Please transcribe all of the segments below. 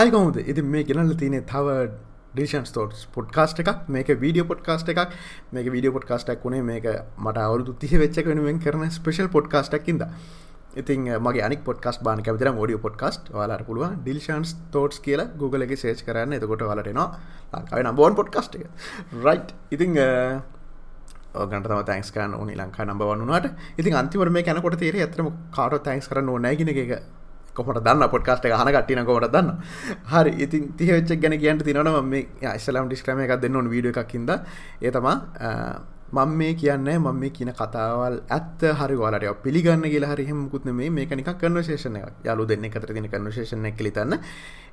හයිකවුද ඉති මේ ගෙනල්ල තියනෙ තව ඩිෂන් තෝට් පොඩ්කාස්ට එකක්. මේක වීඩියෝ පොඩ්කාස්ට එකක්. මේක වීඩියෝ පොඩ්කාස්ටක් වුණේ මේක මට අවුදු තිහ වෙච්ච වෙනුවෙන් කරන ස්පේෂල් පොඩ්කාස්ටක්කින්ද ඉතින් මගේ අනි පොඩ්කස් බාන කැවිතර ෝඩිය පොඩ්කස්ට වාලට පුළුව ඩිල්ෂන්ස් තෝට්ස් කියලා Google එක සේච් කරන්න. එතකොට වලටනවා ලංකාව නම්බෝන් පොඩ්කස්ට එක. රයි් ඉතිං ගට තැන්ස්කන් ඕනි. ලංකා නම්බ වන්නුනාට ඉතින් අන්තිවර මේ කැනකොට තේර ඇතරම කාට තැන්ස් කරන්න ඕනෑගෙන එක. කොමට දන්න පොඩ්කාස්ට හන කටින කොමට දන්න? හරි ඉතින් තිහවෙච්ච ගැන කියන්ට තිනවන මේ ඉස්ලම් ඩිස්ක්‍රම එකක් දෙන්න ඕන වීඩිය එකක්කින්ද ඒතමා මං මේ කියන්න මම මේ කියන කතාවල් ඇත්ත හරි වලට පිළිගන්න කියලා හරි හෙමුකුත් මේ මේක නිකක් කන්වර්සේෂන් එකක්. යාළු දෙන්න අතර තියෙන කන්වර්සේෂන් එක කියලා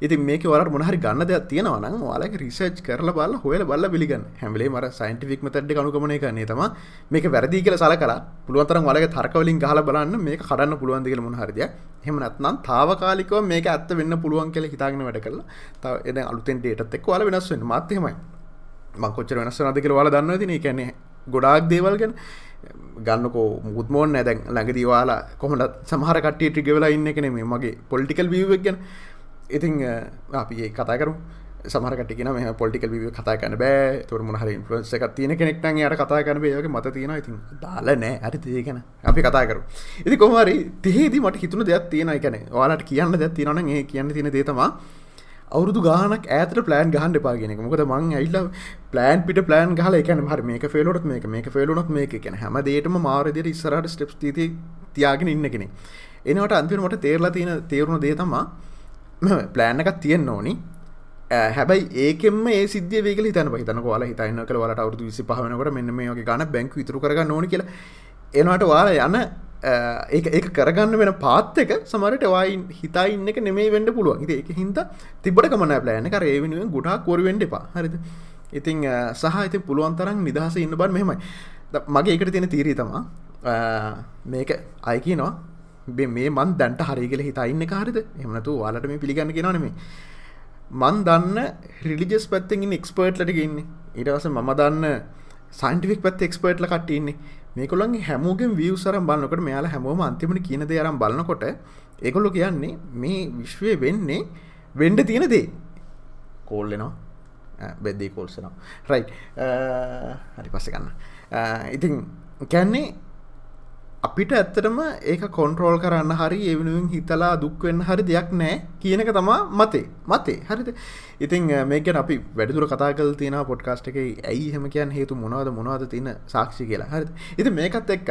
ඉතින් මේක වලට මොන හරි ගන්න දෙයක් තියෙනවා නම් ඔයාලගේ රිසර්ච් කරලා බලලා හොයලා බලලා පිළිගන්න. හැම වෙලේම අර සයන්ටිෆික් මෙතඩ් එක අනුගමනය කරන්නේ. තමයි මේක වැරදි කියලා සලකලා පුළුවන් තරම් ඔයාලගේ තර්ක වලින් ගහලා බලන්න මේක කඩන්න පුළුවන් ද කියලා මොන හරි දෙයක්. එහෙම නැත්නම් తాවකාලිකව මේක ඇත්ත වෙන්න පුළුවන් කියලා හිතාගෙන වැඩ කරලා තව එන අලුතෙන් ඩේටත් එක්ක ඔයාලා වෙනස් වෙන්න. මාත් එහෙමයි. මං කොච්චර වෙනස් වෙනවද කියලා ඔයාලා දන්නවද ඉතින්? ඒ කියන්නේ ගොඩාක් දේවල් ගැන ගන්නකෝ මුත්මෝන් නැදැන් ළඟදීවාලා කොමට සමහර කට්ටිය ටිගෙවෙලා ඉන්න කෙනෙ මේ මගේ පොලිටිකල් වීවක් ගැන. ඉතිං අපි ඒ කතා කරු සමරකටින මේ පොලිකල් වීව කතා කන බෑ. තුර මොහර ඉන්ෆලන්ස එකක් තියෙන කෙනෙක්ටන් යට කතා කන බේගේ මත තියෙන ඉතින් දාල නෑ. අරි තියගෙන අපි කතා කරු ඉති කොමරි තිේදී මට හිතුන දෙයක් තියෙන එකන වාලට කියන්න දෙයක් තියෙනන ඒ කියන්න තියෙන දේතමා අවුරුදු ගානක් ඇතර ප්ලෑන් ගහන්න එපාගෙනෙක මොකද මං ඇල්ල ප්ලෑන් පිට ප්ලෑන් ගහල එකන හර මේක ෆෙලොත් මේක මේක ෆෙලුනොත් මේක. කියන හැම දේටම මාරදිර ඉස්සරට ස්ටප් ති තියාගෙන ඉන්න කෙනෙ එනවට අන්තිමට තේරලා තියෙන තේරුණ දේ තමා ප්ලෑන් එකක් තියෙන්න්න ඕනි. හැබයි ඒකෙම ඒ සිද්ධ වේක තන හිතන වාල හිතන්න කළ වලට අවුදු විසි පහනකට මෙන්න මේ වගේ ගන බැංකු ඉතුර කරගන්න ඕනි කියලා. එනවට වාල යන ඒ ඒක කරගන්න වෙන පාත් එක සමරට වයින් හිතා ඉන්න එක නෙමේ වෙන්ඩ පුළුවන්. ඉති එක හින්ද තිබට කමන ප්ලෑන කර ඒ වෙනුවෙන් ගොඩා කොරුවෙන්ඩ එපා. හරිද? ඉතිං සහ ඉති පුළුවන් තරම් නිදහස ඉන්න බන් මෙහෙමයි. මගේ එකට තියෙන තීරී තමා. මේක අයකි නවා මේ මන් දැන්ට හරිගල හිතයින්න කාරද එමනතු වාලට මේ පිළිගන්න කෙනනෙමේ මන් දන්න රිලිජස් පැත්තෙන් එක්ස්පර්ට්ලට ගන්න ඉටවස මම දන්න සයින්ටික් පැත් එක්ස්පර්ට්ල කට්ටන්නේ මේකොළන්ගේ හැමෝගෙන් වියසරම් බලන්නකට මෙයාලා හැමෝම අන්තිමට කියන දේ අරම් බලන්නකොට ඒකොල්ලො කියන්නේ මේ විශ්වය වෙන්නේ වෙන්ඩ තියෙන දේ. කෝල්ලෙනවා බෙද්දී කෝල්සනවා රයි හරි පස්ස ගන්න. ඉතින් කැන්නේ අපිට ඇත්තටම ඒක කොන්ට්‍රෝල් කරන්න හරි එවනුවෙන් හිතලා දුක්වෙන්න හරි දෙයක් නෑ කියනක තමා මතේ. මතේ. හරිද? ඉතින් මේක අපි වැඩදුර කතා කල් තියෙන පොඩ්කාස්ට් එක. ඇයි හෙම කියන් හේතු මොනවද? මොනවද තියෙන සාක්ෂි කියලා. හරි ඉති මේකත් එක්ක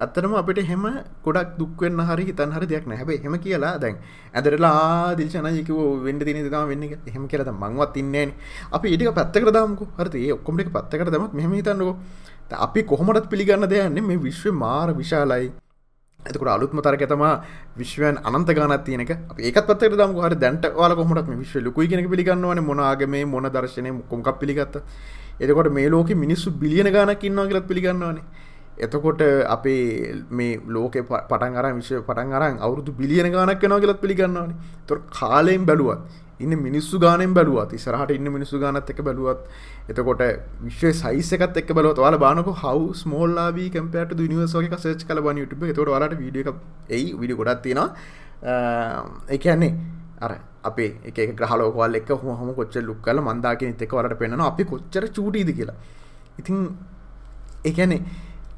අත්තරම අපිට හෙම ගොඩක් දුක්වෙන්න හරි හිතන් හරි දෙයක් නැහැබේ හෙම කියලා දැන් ඇදරලා දිල්ශනයකව වෙන්ඩ තින දම වෙන්න හෙම කියලත මංවත් ඉන්නේ අපි ඉටික පැත්තකර දාමකු. හරි ඒ ඔක්කොමටි පත්තකට දමත් මෙහම හිතන්නකෝ. අපි කොහොමටත් පිළිගන්න දෙයන්නේ මේ විශ්ව මාර විශාලයි. එතකට අලුත්ම තරක තමා විශ්වයන් අනන්ත ගානත් තියනක ඒකත් පත්තර දම්. හර දැන්ට වාල කොමට විශ්ව ලකුයි කෙනෙ පිළිගන්නවන මොනාගම මොන දර්ශනය කොමක් පිළිගත්ත? එතකොට මේ ලෝක මිනිස්සු බිලියන ගානක් ඉන්නවා කියලත් පිළිගන්නවනේ එතකොට අපේ මේ ලෝක පටන් අර විශ්ව පටන් අරන් අවුරුදු බිලියන ගානක් යනවා කියලත් පිළිගන්නවනේ තොර කාලයෙන් බැලුවත් ඉන්න මිනිස්සු ගානෙන් බැලුවත් ඉස්සරහට ඉන්න මිනිස්සු ගානත් එක බැලුවත් එතකොට විශ්ව සයිසකත් එක් බලව වාල බානක හව ස්මෝල්ලාවී කම්පට නිවසෝක සේච් කල බන යුටුබ තොට වලට වීඩිය එයි විඩි ගොඩත් තියෙනවා. එකන්නේ අර අපේ එක ග්‍රහලෝකවල් එක් හොම කොච්ච ලුක් කල මන්දාගෙන එක වලට පෙන්න්න අපි කොච්චර චූටීද කියලා. ඉතින් එකනේ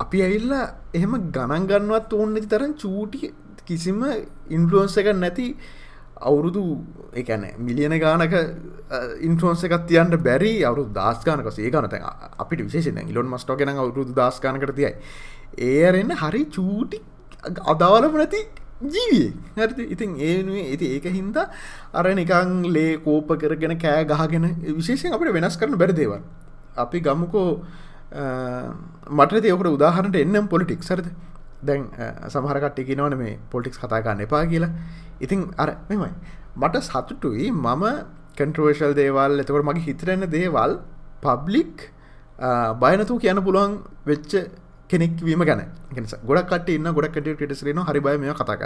අපි ඇවිල්ල එහෙම ගණන් ගන්නවත් ඕන්න තරන් චූටි කිසිම ඉන්ෆලුවන්ස එක නැති අවුරුදු එකන මිලියන ගානක ඉන්ට්‍රෝන්ස එකත් තියන්ට බැරි අවුරු දස්ගානක සේගනත අපිට විශේෂෙන් ඉලොන් මස්ටෝ ගෙන අවුරුදු දස්ගානකට තියයි. ඒරෙන්න හරි චූටි අදවලම නැති ජීවිය හරි ඉතින් ඒනුවේ ඇති ඒක හින්ද අර නිකං ලේ කෝප කරගෙන කෑ ගහගෙන විශේෂෙන් අපට වෙනස් කරන බැරිදේව අපි ගම්මුකෝ මට තියකට උදාහරට එන්නම් පොලිටික් සරද දැන් සමහරකට්ටි නවන මේ පොලිටික්ස් කතාගන්න එපා කියලා. ඉතින් අර මෙමයි මට සතුටුයි මම කන්ට්‍රවර්ශල් දේවල් එතකොට මගේ හිතරෙන දේවල් පබ්ලික් බයනතු කියන්න පුළුවන් වෙච්ච කෙනෙක් වීම ගැන. ගොඩක් කට ඉන්න ගොඩක් කට ටෙටස්රන හරි බය මේ කතාක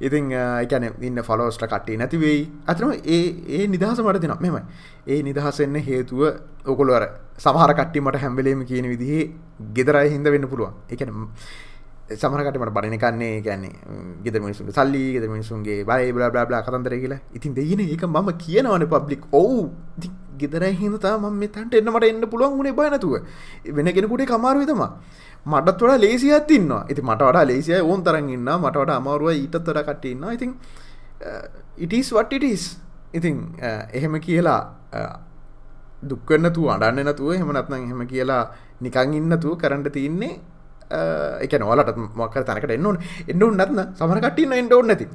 ඉතින් එකැන ඉන්න ෆලෝස්ට කට්ටේ නැතිවෙයි අතරම ඒ ඒ නිදහස මට දෙන මෙමයි ඒ නිදහසෙන්න හේතුව ඔකොළුවර සමහර කට්ටි මට හැම්බලේම කියන විදිහේ ගෙදරයි හිද වෙන්න පුළුවන්. එකන සමරකටමට බණනකන්නේ ගැන්නේ ගෙද මිනිසුන් සල්ලි ගෙද මිනිසුන්ගේ බයි බලා බලා කතන්දර කියලා. ඉතින් දෙගෙන ඒක මම කියනවන පබ්ලික් ඔවු ගෙදර හිදතා ම තන්ට එන්නමට එන්න පුළුවන් වුණේ බයනතුව වෙන කෙනෙකුට කමාරු තම මටත් වඩා ලේසියක් තින්නවා ඇති මට වඩා ලේසිය ඕන් තරන් ඉන්න මට වඩා අමාරුව ඊටත් වඩ කටඉන්න ඉතින් ඉටස් වටඉටස් ඉතින් එහෙම කියලා දුක්වන්නතු අඩන්න නතුව හෙමනත්නම් එහෙම කියලා නිකං ඉන්නතුව කරන්න තියන්නේ එක නොලට මොක්කර තැනකට එන්නවන් එන්න උන්නත්න සමරකටන්න එන්න ඔන්න නැති.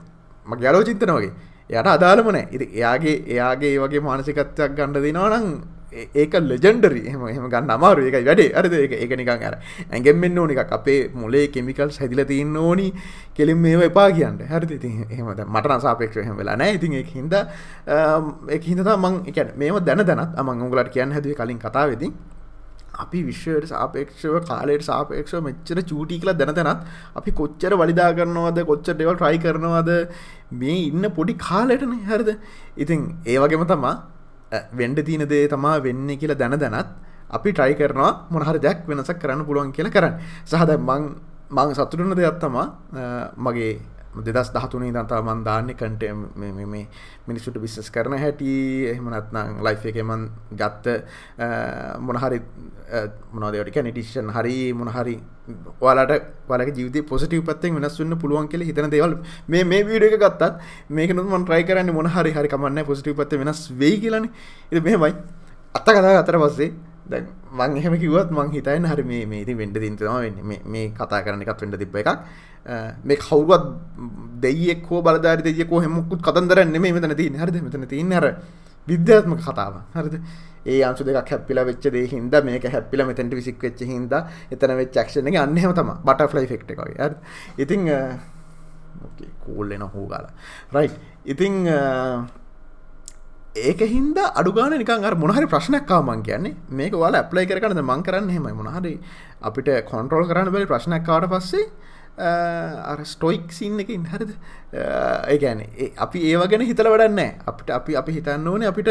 මගේ යාලෝ චින්තන වගේ. යට අදාළමනෑ ඉති එයාගේ එයාගේ වගේ මානසිකත්වයක් ගණඩ දෙනවනං ඒක ලෙජෙන්ඩරි එහම එහම ගන්න අමාරු එක වැඩේ. අරද එක එක නිකං අර ඇගෙන්ෙන්න්න ඕනික අපේ මොලේ කෙමිකල් හැදිල තියන්න ඕනි. කෙලින් මේ එපා කියන්න. හරි ති එහමද මට සාපේක්ෂ හම වෙලා නෑ ඉතින් එක හිද එක හිදතා මං එක මේම දැන දැනත් අමං උගලට කියන්න හැදුව කලින් කතාවෙදී. අපි විශ්වයට සාපේක්ෂව කාලයට සාපේක්ෂව මෙච්චර චූටි කියලා දැන දැනත් අපි කොච්චර වලිදා කරනවද කොච්චර ඩෙවල් ට්‍රයි කරනවද මේ ඉන්න පොඩි කාලෙටන හරිද? ඉතින් ඒ වගේම තමා වෙන්ඩ තියන දේ තමා වෙන්න කියලා දැන දැනත් අපි ට්‍රයි කරනවා මොනහරි දෙයක් වෙනසක් කරන්න පුළුවන් කියලා කරන්න. සහද මං මං සතුටන දෙයක් තමා මගේ දෙදස් දහතුනේ දන්තා මන් දාන්න කන්ට මේ මිනිස්සුට බිස්සස් කරන හැටි. එහෙමනත්නම් ලයිෆ් එකමන් ගත්ත මොනහරි මොනදට නිටිෂන් හරි මොනහරි ඔයාලට වලක ජීවිත පොසිටව පත්තෙන් වෙනස්වන්න පුළුවන් කියල හිතන දේවල්. මේ මේ වීඩ එක ගත්තත් මේකනුත් මන් ට්‍රයි කරන්න මොනහරි හරි කමන්න පොසිටව පත්ත වෙනස් වෙයි කියලන. එ මෙමයි අත්ත කතා අතර පස්සේ දැ මං එහෙම කිවත් මං හිතයි හරි මේ මේ ඉතින් වෙන්ඩ තින්තම මේ කතා කරන එකත් වෙන්ඩ තිබ්බ එකක්. මේ කවුරුවත් දෙයෙක් හෝ බලධාරි දෙයෙකෝ හෙමකුත් කතන්දරන්න මේ මෙතන තින් හරිද? මෙතන තින්න හර විද්‍යාත්මක කතාව. හරිද? ඒ අංශු දෙකක් හැප්පිලා වෙච්ච දේ හින්දා මේක හැප්පිලා මෙතෙන්ට විසික් වෙච්ච හින්දා එතන වෙච්ච ඇක්ෂන් එක අන්න එහෙම තමයි. බටර්ෆ්ලයි ඉෆෙක්ට් එක වගේ. හරිද? ඉතින් ඕකේ කූල් එන හෝ ගාලා රයිට් ඉතින් ඒක හින්ද අඩුගාන නිකන් අර මොනහරි ප්‍රශ්නයක් ආව මං කියන්නේ. මේක ඔයාලා ඇප්ලයි කරගන්න මං කරන්නේ එහෙමයි. මොනහරි අපිට කන්ට්‍රෝල් කරන්න බැරි ප්‍රශ්නයක් ආවට පස්සේ අර ස්ටොයික් සින්න එක ඉහරිද ඒගැන අපි ඒව ගැන හිතල වඩන්න අපිට අපි අපි හිතන්න ඕනේ අපිට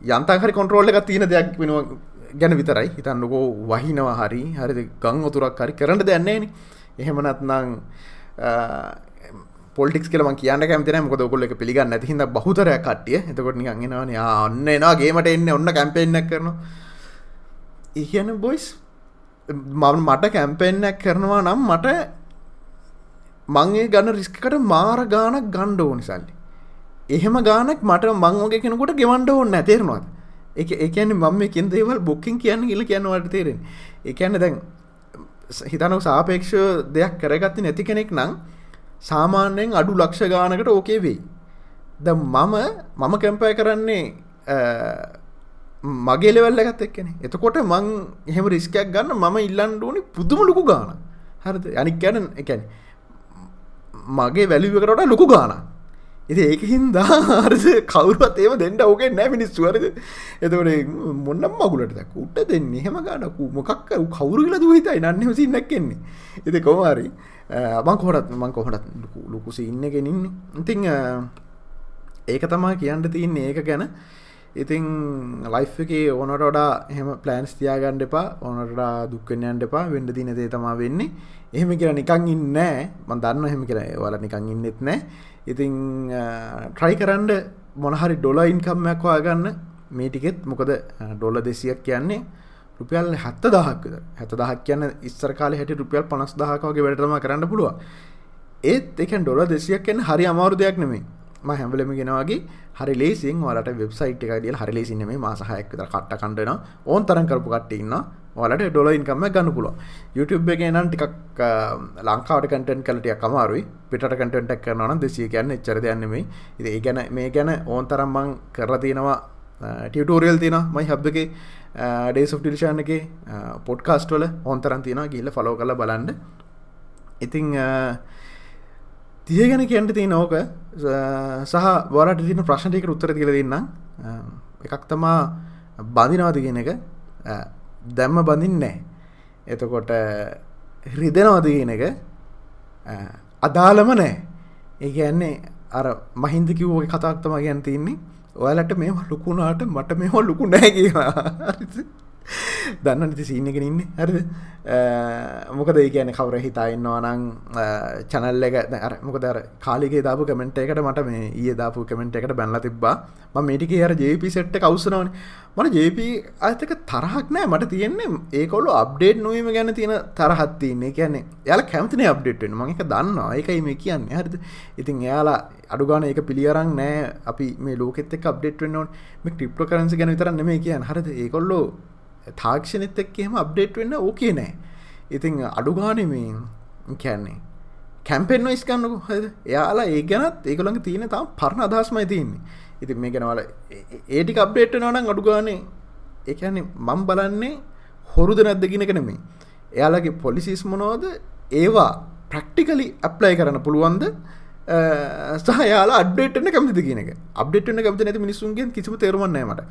යන්තහරි කොන්ට්‍රෝල්ල එක තියෙන දෙයක් වෙනවා ගැන විතරයි. හිතන්නකෝ වහිනවා හරි හරි ගං ඔතුරක් හරි කරන්න දෙන්නේන එහෙමනත්නං පොලික් කල කියන්න කැමතින මොක ඔකොල්ල එක පිළිගන්න ඇතිහිද බහතර කටිය එතකොට නිගන්ගෙනවන අන්න එනාගේමට එන්න ඔන්න කැම්පෙන්න්නක් කරන ඉහන බොයිස් මම මට කැම්පෙන්න්නක් කරනවා නම් මට මංගේ ගන්න රිස්කට මාර ගානක් ගණ්ඩ ඕනි සල්ලි. එහෙම ගානක් මට මංගේ කෙනකොට ගෙවන්ඩ ඕන්න ඇතේරවාද එක එකන මම කින් දේවල් බොක්කින් කියන්න ගිල කියන්නවට තේරෙන එකන්න දැන් හිතනව සාපේක්ෂ දෙයක් කරගත්ති නැති කෙනෙක් නම් සාමාන්‍යයෙන් අඩු ලක්ෂ ගානකට ඕකේ වෙයි. ද මම මම කැම්පය කරන්නේ මගේ ලෙවල්ල එකත් එක්කෙන. එතකොට මං එහෙම රිස්කයක් ගන්න මම ඉල්ලන්ඩ ඕනි පුදුම ලොකු ගාන හරද? අනික් ගැන එකැන මගේ වැලිවකට ලොකු ගාන එති ඒක හින්දා අරස කවුරුවත් ඒම දෙන්න ඕකෙන් නෑ මිනිස්තුවරද එතකට මොන්නම් මගුලට උට දෙන්න එහෙම ගානකු මොකක් කවුරු කියලා දුහිතයි නන්න සින්නක් කෙන්නේ එති කොමාරි මං කොහොටත් මං කොහොටත් ලොකුසි ඉන්න. ගෙනන්නේ ඉතිං ඒක තමා කියන්න තියන්නේ. ඒක ගැන ඉතිං ලයිෆ් එක ඕනට ොඩා එහම ප්ලෑන්ස් තියාගන්න එපා. ඕනටඩා දුක්කනයන්ට එපා. වෙන්ඩ දින දේ තමා වෙන්නේ. එහෙම කියලා නිකං ඉන්න මන් දන්න එහෙම කියලා වල නිකං ඉන්නෙත් නෑ ඉතිං ට්‍රයි කරන්ඩ මොනහරි ඩොල ඉන්කම්මයක් වාගන්න මේ ටිකෙත් මොකද ඩොල දෙසියක් කියන්නේ රුපියල් හැත්ත දහක්ද හැත දහක් කියන්න ඉස්සර කාල හැට රුපියල් පනස් දහකගේ වැඩටම කරන්න පුළුව ඒත් එකන් ඩොල දෙසියක් කියන්න හරි අමාරු දෙයක් නෙමේ ම හැම්බලම ගෙනවාගේ හරි ලේසින් වලට වෙබ්සයිට් එක දියල් හරි ලේසින මේ මාසහයක් කට කණ්ඩන ඕන් තරන් කරපු කටඉන්න වලට ඩොල ඉන්කම ගන්න පුල YouTube එක නම් ටිකක් ලංකාවට කටන් කලටිය කමාරුයි පිට කටටක් කරන දෙසිය කියන්න එච්චර යන්නෙමයි ඒ ගැන මේ ගැන ඕන් තරම්මං කරලා තියෙනවා ටියටෝරියල් තියෙන මයි හබ් එක. ඩේස් ටිලිෂාන් එක පොඩ්කාස්ටවල ඕන්තරන් තියෙන ගිල්ල ෆලෝ කල බලන්න. ඉතිං තිය ගැන කියන්න තිය නෝක සහ වලට තින ප්‍රශ්නටික උත්තර තිල දෙන්න එකක් තමා බඳිනවාද කියන එක. දැම්ම බඳින්නෑ එතකොට රිදෙනවද කියන එක අදාළම නෑ ඒ ඇන්නේ අර මහින්ද කිව්වගේ කතාක්තම ගැන් තින්නේ ඔයාලට මේ ලොකුණාට මට මෙහො ලොකු නෑ කියලා. දන්න නති සීන එක ඉන්න. හරිද? මොකද ඒ කියන කවර හිතායින්නවා නං චනල්ල එක මොකද කාලිගේ දාපු කමෙන්ට එකට මට මේ ඒ දාපු කමෙන්ට එකට බැල්ල තිබා ම මේටික අර ජප සෙට්ට කවසනවන මට ජප අතක තරහක් නෑ. මට තියෙන්නේ ඒකොල්ල අප්ඩේට් නොවීම ගැන තියෙන තරහත්තින්නේ කියන්නේ යාල කැමතින අප්ඩේට්ෙන් මක දන්න ඒකයි මේ කියන්න. හරිද? ඉතින් එයාලා අඩුගාන ඒක පිළියරන් නෑ. අපි මේ ලෝකෙත් අප්ඩේට් වෙන්නවන් මේ ක්‍රිප්ටෝ කරන්සි ගැන විතරන්න මේ කියන්න. හරිද? ඒකොල්ලෝ තාක්ෂණෙත් එක්ක එහෙම අප්ඩේට් වෙන්න ඕකේ නෑ. ඉතිං අඩුගානෙ මේ කැන්නේ කැම්පෙන් නොයිස් කන්නකු හද එයාලා ඒ ගැනත් ඒකොළඟ තියෙන තාම් පරණ අදහස්මයි තියන්නේ. ඉතින් මේ ගැනවල ඒටික අප්ඩේට් නවනම් අඩුගානේ ඒන්නේ මම් බලන්නේ හොරුද නැද්දගෙන කෙනෙමේ එයාලගේ පොලිසිස් මොනෝද ඒවා ප්‍රක්ටිකලි ඇප්ලයි කරන්න පුළුවන්ද? සහයාලා අඩ්ඩේටන කැමති කියනක අප්ඩේටන කැමති නැති මිනිසුන්ගේ කිසිම තේරුවන්නෑමට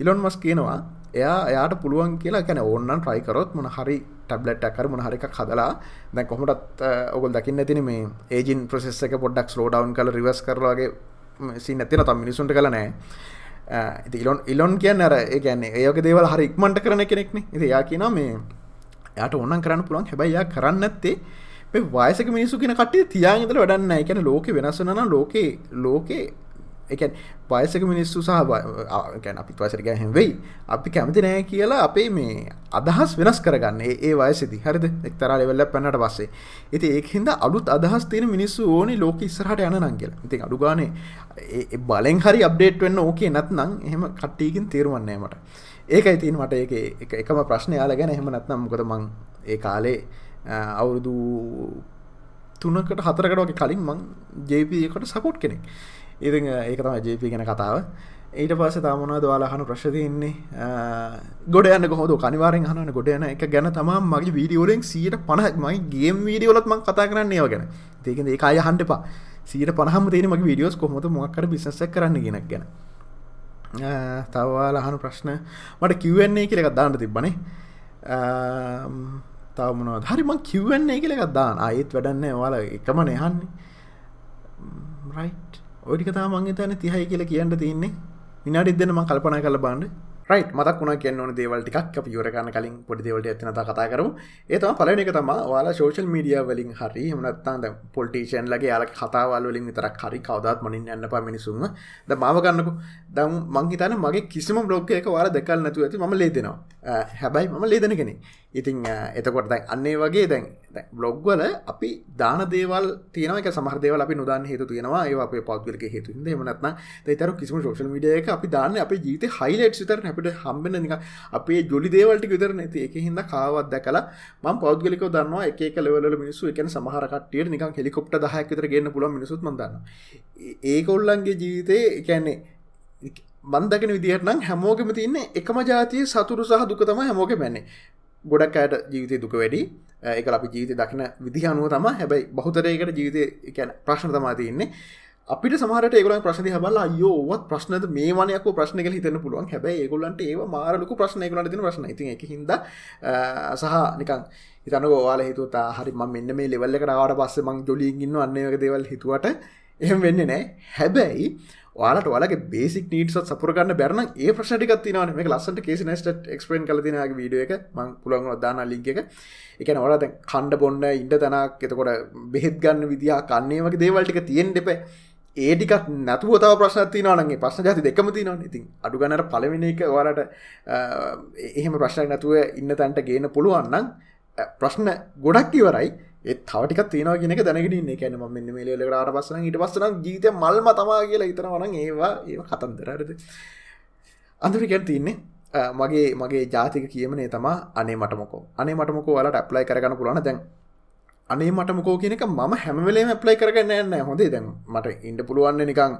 ඉලොන් මස් කියනවා එයා එයාට පුළුවන් කියලා කැන ඕන්නන් ට්‍රයිකරොත් මොන හරි ටබ්ලට් කර මොන හරික හදලා දැ කොමටත් ඔගොල් දකින්න ඇතින මේ ඒජින් ප්‍රසෙස් එක පොඩ්ඩක් ලෝඩවන් කල රිවස් කරලාගේ සි නැතින තම් මිනිසුන්ට කළ නෑ ඉලොන් ඉලොන් කියන්න අර ඒගැන්නේ ඒක දේවල් හරි ඉක්මට කරන කෙනෙක්න. ඉති යා කියන මේ යට ඔන්නන් කරන්න පුළුවන්. හැබයියා කරන්න ඇත්තේ මේ වයසක මිනිසු කියෙන කටේ තියාගතල වැඩන්න එකැන ලෝක වෙනස්සන ලෝකේ ලෝකේ එකන් පයසක මිනිස්සු සහ ගැන අපි වසරක හැවෙයි අපි කැමති නෑ කියලා අපේ මේ අදහස් වෙනස් කරගන්න. ඒ වයසදි. හරිද? එක්තර ලෙවල්ල පැන්නට පස්සේ. ඉති ඒහින්ද අලුත් අදහස් තියෙන මිනිස්සු ඕනි ලෝක ඉස්සරහට යන නංගල ඉති අඩුගානේ බලෙන් හරි අප්ඩේට් වෙන්න ඕකේ නැත්නම් එහෙම කට්ටීකින් තේරුවන්නේ මට. ඒකයි තින් මට ඒක එකම ප්‍රශ්නය යාල ගැන එහෙම නැත්නම් මොකද මං ඒ කාලේ අවුරුදු තුනකට හතරකට වගේ කලින් මං ජේපකට සපෝට් කෙනෙක්. ඉති ඒක තම ජප ගැන කතාව. ඊට පස තමන දවාලාහන ප්‍රශ්තියන්නේ ගොඩ යන්න කොහොද කනිවාරෙන් හන ගොඩ යන එක ගැන තම මගේ වීඩියෝරෙන් සියට පණහමයි ගේම් වීඩියෝලත්ම කතා කරන්න ඒව ගැන. ඒකද ඒ අය හන්ටපා සීට පහම තේන මගේ වීඩියෝස් කොහොත මොක්කර බිසස කරන්න ගෙනක් ගැන. තවවාලහනු ප්‍රශ්න. මට කිව්වන්නේ කියලෙක් දාන්න තිබ්බනේ. තවමනව හරිම කිව්වන්නේ කියලෙක් දාන්න. අයත් වැඩන්න වාල එකම නයහන්නේ රයි් ඔඩික තා මං තන තිහයි කියල කියන්න තියන්නේ. විනාඩි දෙන්න ම කල්පනා කල බාන්න රයි් මතක් වුණ කියන්න දේවල්ටික් අප යුරකන්න කලින් පොඩි දේවලට ඇතින කතා කරු ඒතම පලන එක තම වාලා සෝෂල් මීඩිය වලින් හරි හමනත්තාද පොල්ටේෂන් ලගේ යාල කතාවල් වලින් විතරක් හරි කවදත් මනින් යන්න ප මිනිසුන්ම ද මාවගන්නකු දම් මංහිතන මගේ කිසිම බ්ලොග් එක වාල දෙකල් නැතු ඇති ම ලේදෙනවා හැබැයි මම ලේදන කෙනෙ ඉතිං එතකොට දැන් අන්නේ වගේ දැන් බ්ලොග්වල අපි දාන දේවල් තියනක සමහදේවල අපි නොදාන්න හේතු තියෙනවා. ඒ අපේ පෞද්ගලක හේතු දෙමනත්න තේතර කිසිම ශෝෂල් මිඩියක අපි දාන්න අප ජීත හයිලට් විතර අපිට හම්බෙන නික අපේ ජොලි දේවල්ට විතර නැති එක හිද කාවත් දැකලා ම පෞද්ගලික දන්නවා එක ලවල මිනිසු එකන සමහරකටිය නික හෙලිකොප්ට දහයක් විතර ගන්න පුල මිනිසුත් මදන්න ඒකොල්ලන්ගේ ජීවිතය එකන්නේ බන්දකන විදිහට නම් හැමෝගම තියන්නේ එකම ජාතිය සතුරු සහ දුකතම හැමෝක මැන්නේ ගොඩක් අයට ජීවිතය දුක වැඩි. එක අපි ජීවිත දකින විදි අනුව තම හැබැයි බහතරයකට ජීවිතය එකැන ප්‍රශ්න තමා තියන්නේ. අපිට සමහට ඒගල ප්‍රශ්න හබල අයෝවත් ප්‍රශ්නද මේ වනයක ප්‍රශ්නක හිතන පුළුවන්. හැබයි ඒගොල්ලන්ට ඒ මාරලක ප්‍රශ්න ගලට තින ප්‍රශ්න. ති එක හිද සහ නිකන් හිතන වාල හිතුතා හරි ම මෙන්න මේ ලෙවල්ලකට ආවට පස්ස මං ජොලියගන්න අන්නයක දෙවල් හිතුවට එහෙම වෙන්න නෑ. හැබැයි වාලට වලගේ බේසික් නීටත් සපුරගන්න බැරන ඒ ප්‍රශ්ටිකත් තිනවන මේ ලස්සට කේසි නස්ට එක්ස්පරෙන් කලතිනගේ වීඩිය එක. මං පුළන් දාන්න ලිංක එක. එකන ඔලද කණ්ඩ බොන්න ඉන්ඩ තැනක් එතකොට බෙහෙත් ගන්න විදිහා කන්නේ වගේ දේවල්ටික තියෙන් දෙප ඒටිකත් නැතුව තව ප්‍රශ්නති නගේ ප්‍රශ්න ජති දෙකම තිනවා ඉතින් අඩු ගන්නට පලවෙෙන එක වලට එහෙම ප්‍රශ්නයක් නැතුව ඉන්න තැන්ට ගේන පුළුවන්නම් ප්‍රශ්න ගොඩක් ඉවරයි. ඒත් තවටික තියෙනවා කියෙනෙක දැනගෙන කැන ම මෙන්න මේලට අට පස්සන ඊට පස්සන ජීත මල්ම තමා කියලා ඉතන වන ඒවා ඒ කතන්දරරද අඳුරිකැන් තින්නේ මගේ මගේ ජාතික කියමනේ තමා අනේ මටමකෝ. අනේ මටමකෝ වලට ඇප්ලයි කරගන්න පුළන දැන් අනේ මට මොකෝ කියනක ම හැමවෙලේ ප්ලයි කරගන්න න්න හොඳේ දැන් මට ඉන්ඩ පුළුවන්න නිකං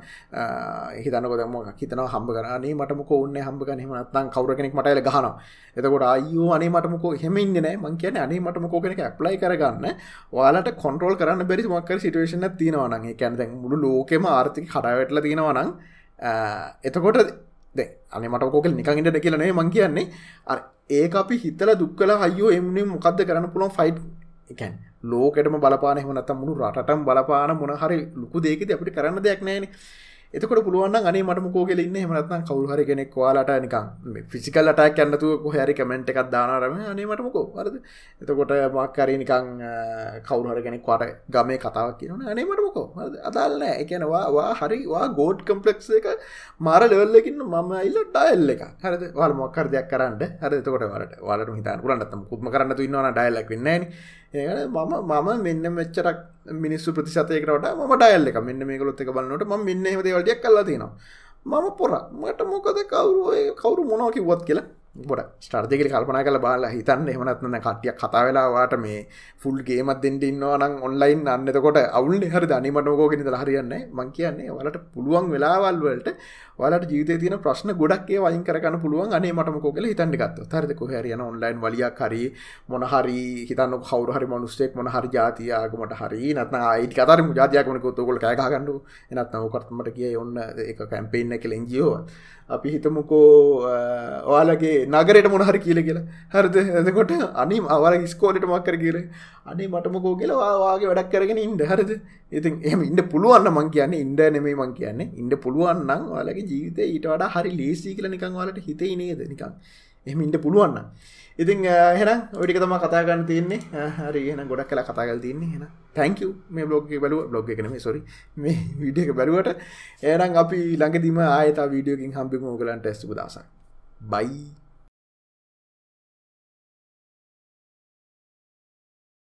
හිතනක දම හිතන හම්බ කරනේ මටමක ඔන්න හම්බ නීමනත්තන් කවර කෙනෙක් මටල ගහන එතකොට අයෝ අනේ මටමක හෙමඉන්න නෑ මං කියන අනේ මටමකෝ කෙනෙක ප්ලයි කරගන්න. වාලට කොන්ට්‍රෝල් කරන්න බැරි මක්කර සිටුවේශන තියෙනවනගේ කැනද මුළු ලෝකෙම ආර්ථික කඩාවැටල තියෙනවනං එතකොට අන මටකෝකල් නිකඟට කියලනේ මං කියන්නේ. ඒ අපි හිතල දුක්කල අයෝ එමනි මොකක්ද කරන්න පුළොන් ෆයිට් එකැන් ලෝකටම බලපාන හමනත මුණු රටම් බලපාන මොනහරි ලොකු දේකෙද අපිට කරන්න දෙයක් නෑන. එතකොට පුළුවන් අනේ මට මොකෝ කියලා ඉන්නේ එහෙම නැත්නම් කවුරු හරි කෙනෙක් ඔයාලට නිකන් ෆිසිකල් අටැක් යන්නතුව කොහේ හරි කමෙන්ට් එකක් දානරම අනේ මට මොකෝ? හරිද? එතකොට මොකක් හරි නිකන් කවුරු හරි කෙනෙක් වට ගමේ කතාවක් කියනවනේ. අනේ මට මොකෝ? හරිද? අදාළ නැහැ ඒ කියන්නේ වා වා හරි වා ගෝඩ් කම්ප්ලෙක්ස් එක මාර ලෙවල් එකකින් මම ඇවිල්ලා ඩයල් එක හරිද? ඔයාලා මොකක් හරි දෙයක් කරන්න. හරිද? එතකොට ඔයාලට ඔයාලට හිතන්න පුළුවන්. නැත්නම් කුත්ම කරන්න තු ඉන්නවනම් ඩයල් එකක් වෙන්නේ නැහැ නේ මම මම මෙන්න මෙච්චරක් මිනිස්සු ප්‍රතිශතයකට වඩා මම ඩයල් එක මෙන්න මේගොල්ලොත් එක බලනකොට මම මෙන්න එහෙම දේවල් ටිකක් කරලා තියෙනවා. මම පොර මට මොකද කවුරු කවුරු මොනවා කිව්වත් කියලා බොඩ ස්ටර්ජකල කල්පනා කල බාලා හිතන්න එමනත්න කටියක් කතා වෙලාවාට මේ ෆුල් ගේමත් දෙෙන්ට ඉන්නවනම් ඔන්ලයින් අන්නතකොට අවුල් හරි දනිමටෝකෝගෙන හරියන්න මං කියන්නේ වලට පුළුවන් වෙලාවල් වලට වලට ජීවිතය තියන ප්‍රශ්න ගොඩක්ේ වයින් කරන්න පුළුවන් අනේ මටමකෝ කල හිතන්න ගත්ත හරික හරියන ඔන්ලයින් වලියක් හරි මොනහරි හිතන්න කවරු හරි මනුස්ටෙක් මොන හරි ජාතියාගමට හරි නත්න අයිට කතර ජාතියකමක තුකොල කෑගන්නඩු එනත් නවකටමට කිය ඔන්න එක කැම්පේන්න කෙලෙන් ජියෝ අපි හිතමුකෝ ඔයාලගේ නගරයට මොනහරි කියල කියලා. හරිද? එතකොට අනිම අවල ස්කෝලට මක්කර කියල. අනේ මටමකෝ කියලා වාගේ වැඩක් කරගෙන ඉන්ඩ හරිද? ඉතින් එම ඉන්න පුළුවන්න මං කියන්න ඉන්ඩ නෙමේ මං කියන්නේ. ඉන්ඩ පුළුවන්නම් ඔයාලගේ ජීවිතය ඊට වඩා හරි ලේසි කියල නිකං වලට හිතේ නේද? නිකං එහම ඉන්ඩ පුළුවන්න ඉතින් හෙන ඔඩික තම කතාගන්න තියන්නේ. හරි එන ගොඩක් කලා කතාගල් තින්නේ හෙන තැංක මේ බ්ලොග් බලුව බ්ලොග් එකන මේ සොරි මේ විඩියක බැලුවට ඒනම් අපි ළඟදිම ආයතා වීඩියෝකින් හම්බිම. ඕගලන්ට ඇස්තුපු දසක් බයි